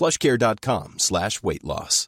plushcare.com slash weight loss.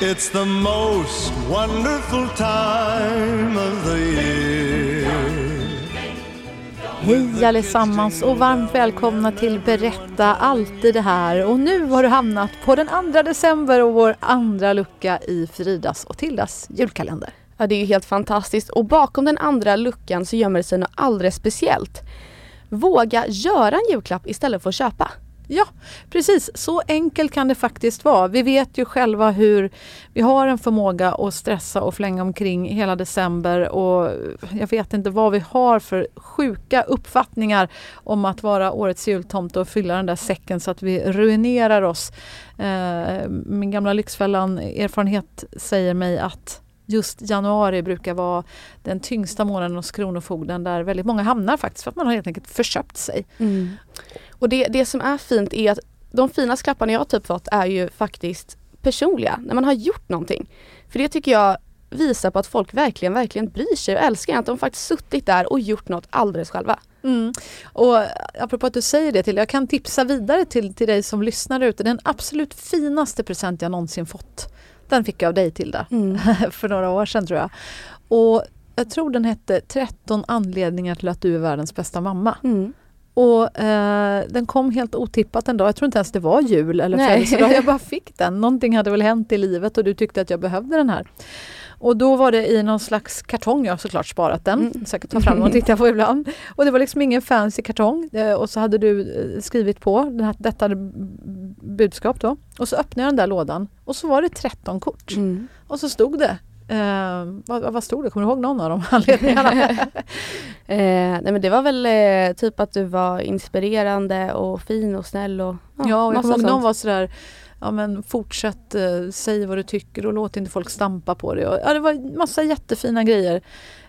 It's the most wonderful time of the year. Hej allesammans och varmt välkomna till Berätta alltid det här. Och nu har du hamnat på den 2 december och vår andra lucka i Fridas och Tildas julkalender. Ja, det är ju helt fantastiskt och bakom den andra luckan så gömmer det sig något alldeles speciellt. Våga göra en julklapp istället för att köpa. Ja, precis. Så enkelt kan det faktiskt vara. Vi vet ju själva hur vi har en förmåga att stressa och flänga omkring hela december och jag vet inte vad vi har för sjuka uppfattningar om att vara årets jultomte och fylla den där säcken så att vi ruinerar oss. Eh, min gamla Lyxfällan-erfarenhet säger mig att just januari brukar vara den tyngsta månaden hos Kronofogden där väldigt många hamnar faktiskt för att man har helt enkelt förköpt sig. Mm. Och det, det som är fint är att de finaste klapparna jag typ fått är ju faktiskt personliga, när man har gjort någonting. För det tycker jag visar på att folk verkligen, verkligen bryr sig och älskar att de faktiskt suttit där och gjort något alldeles själva. Mm. Och apropå att du säger det till, jag kan tipsa vidare till, till dig som lyssnar ute. Den absolut finaste present jag någonsin fått, den fick jag av dig Tilda, mm. för några år sedan tror jag. Och jag tror den hette 13 anledningar till att du är världens bästa mamma. Mm. Och eh, den kom helt otippat en dag. Jag tror inte ens det var jul eller födelsedag. Jag bara fick den. Någonting hade väl hänt i livet och du tyckte att jag behövde den här. Och då var det i någon slags kartong, jag har såklart sparat den, mm. säkert ta fram och titta på ibland. Och det var liksom ingen fancy kartong eh, och så hade du eh, skrivit på den här, detta budskap då. Och så öppnade jag den där lådan och så var det 13 kort. Mm. Och så stod det Eh, vad, vad stod det? Kommer du ihåg någon av de anledningarna? eh, nej men det var väl eh, typ att du var inspirerande och fin och snäll och Ja, ja och jag kommer ihåg någon var sådär Ja men fortsätt, eh, säg vad du tycker och låt inte folk stampa på. Och, ja, det var massa jättefina grejer.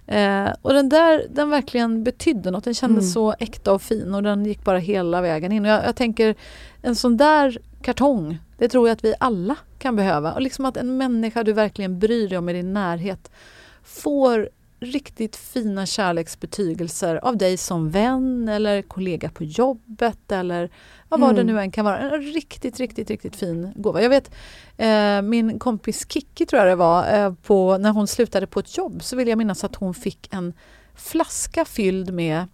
Eh, och den där, den verkligen betydde något. Den kändes mm. så äkta och fin och den gick bara hela vägen in. Och jag, jag tänker en sån där kartong, det tror jag att vi alla kan behöva. Och liksom att en människa du verkligen bryr dig om i din närhet får riktigt fina kärleksbetygelser av dig som vän eller kollega på jobbet eller vad mm. det nu än kan vara. En riktigt, riktigt, riktigt fin gåva. Jag vet eh, min kompis Kiki tror jag det var, eh, på, när hon slutade på ett jobb så vill jag minnas att hon fick en flaska fylld med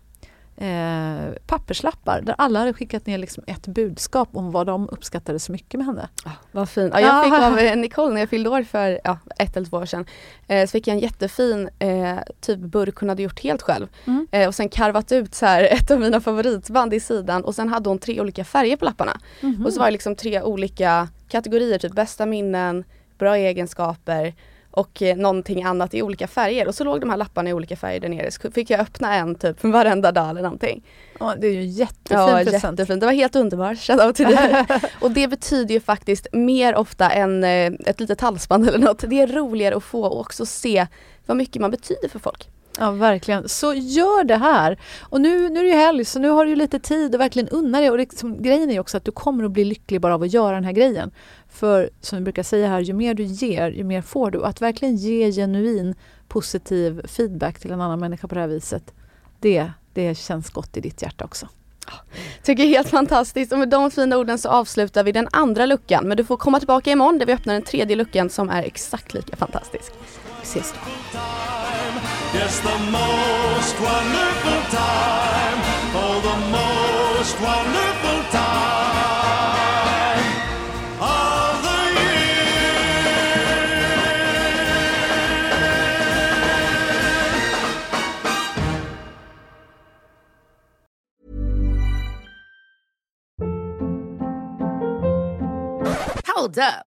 eh, papperslappar där alla hade skickat ner liksom ett budskap om vad de uppskattade så mycket med henne. Ah, vad fint. Ja, jag fick av eh, Nicole när jag fyllde år för ja, ett eller två år sedan. Eh, så fick jag en jättefin eh, typ burk hon hade gjort helt själv. Mm. Eh, och sen karvat ut så här ett av mina favoritband i sidan och sen hade hon tre olika färger på lapparna. Mm. Och så var det liksom tre olika kategorier, typ bästa minnen, bra egenskaper och eh, någonting annat i olika färger och så låg de här lapparna i olika färger där nere så fick jag öppna en typ varenda dag eller någonting. Ja det är ju jättefin ja, present. Jättefint. Det var helt underbart. Shoutout till dig. och det betyder ju faktiskt mer ofta än eh, ett litet halsband eller något. Det är roligare att få och också se vad mycket man betyder för folk. Ja verkligen. Så gör det här. Och nu, nu är det ju helg så nu har du lite tid att verkligen unna dig. Och liksom, grejen är ju också att du kommer att bli lycklig bara av att göra den här grejen. För som vi brukar säga här, ju mer du ger, ju mer får du. Och att verkligen ge genuin positiv feedback till en annan människa på det här viset. Det, det känns gott i ditt hjärta också. Tycker helt fantastiskt och med de fina orden så avslutar vi den andra luckan. Men du får komma tillbaka imorgon där vi öppnar den tredje luckan som är exakt lika fantastisk. Vi ses då. Yes, the most wonderful time. Oh, the most wonderful time of the year. Hold up.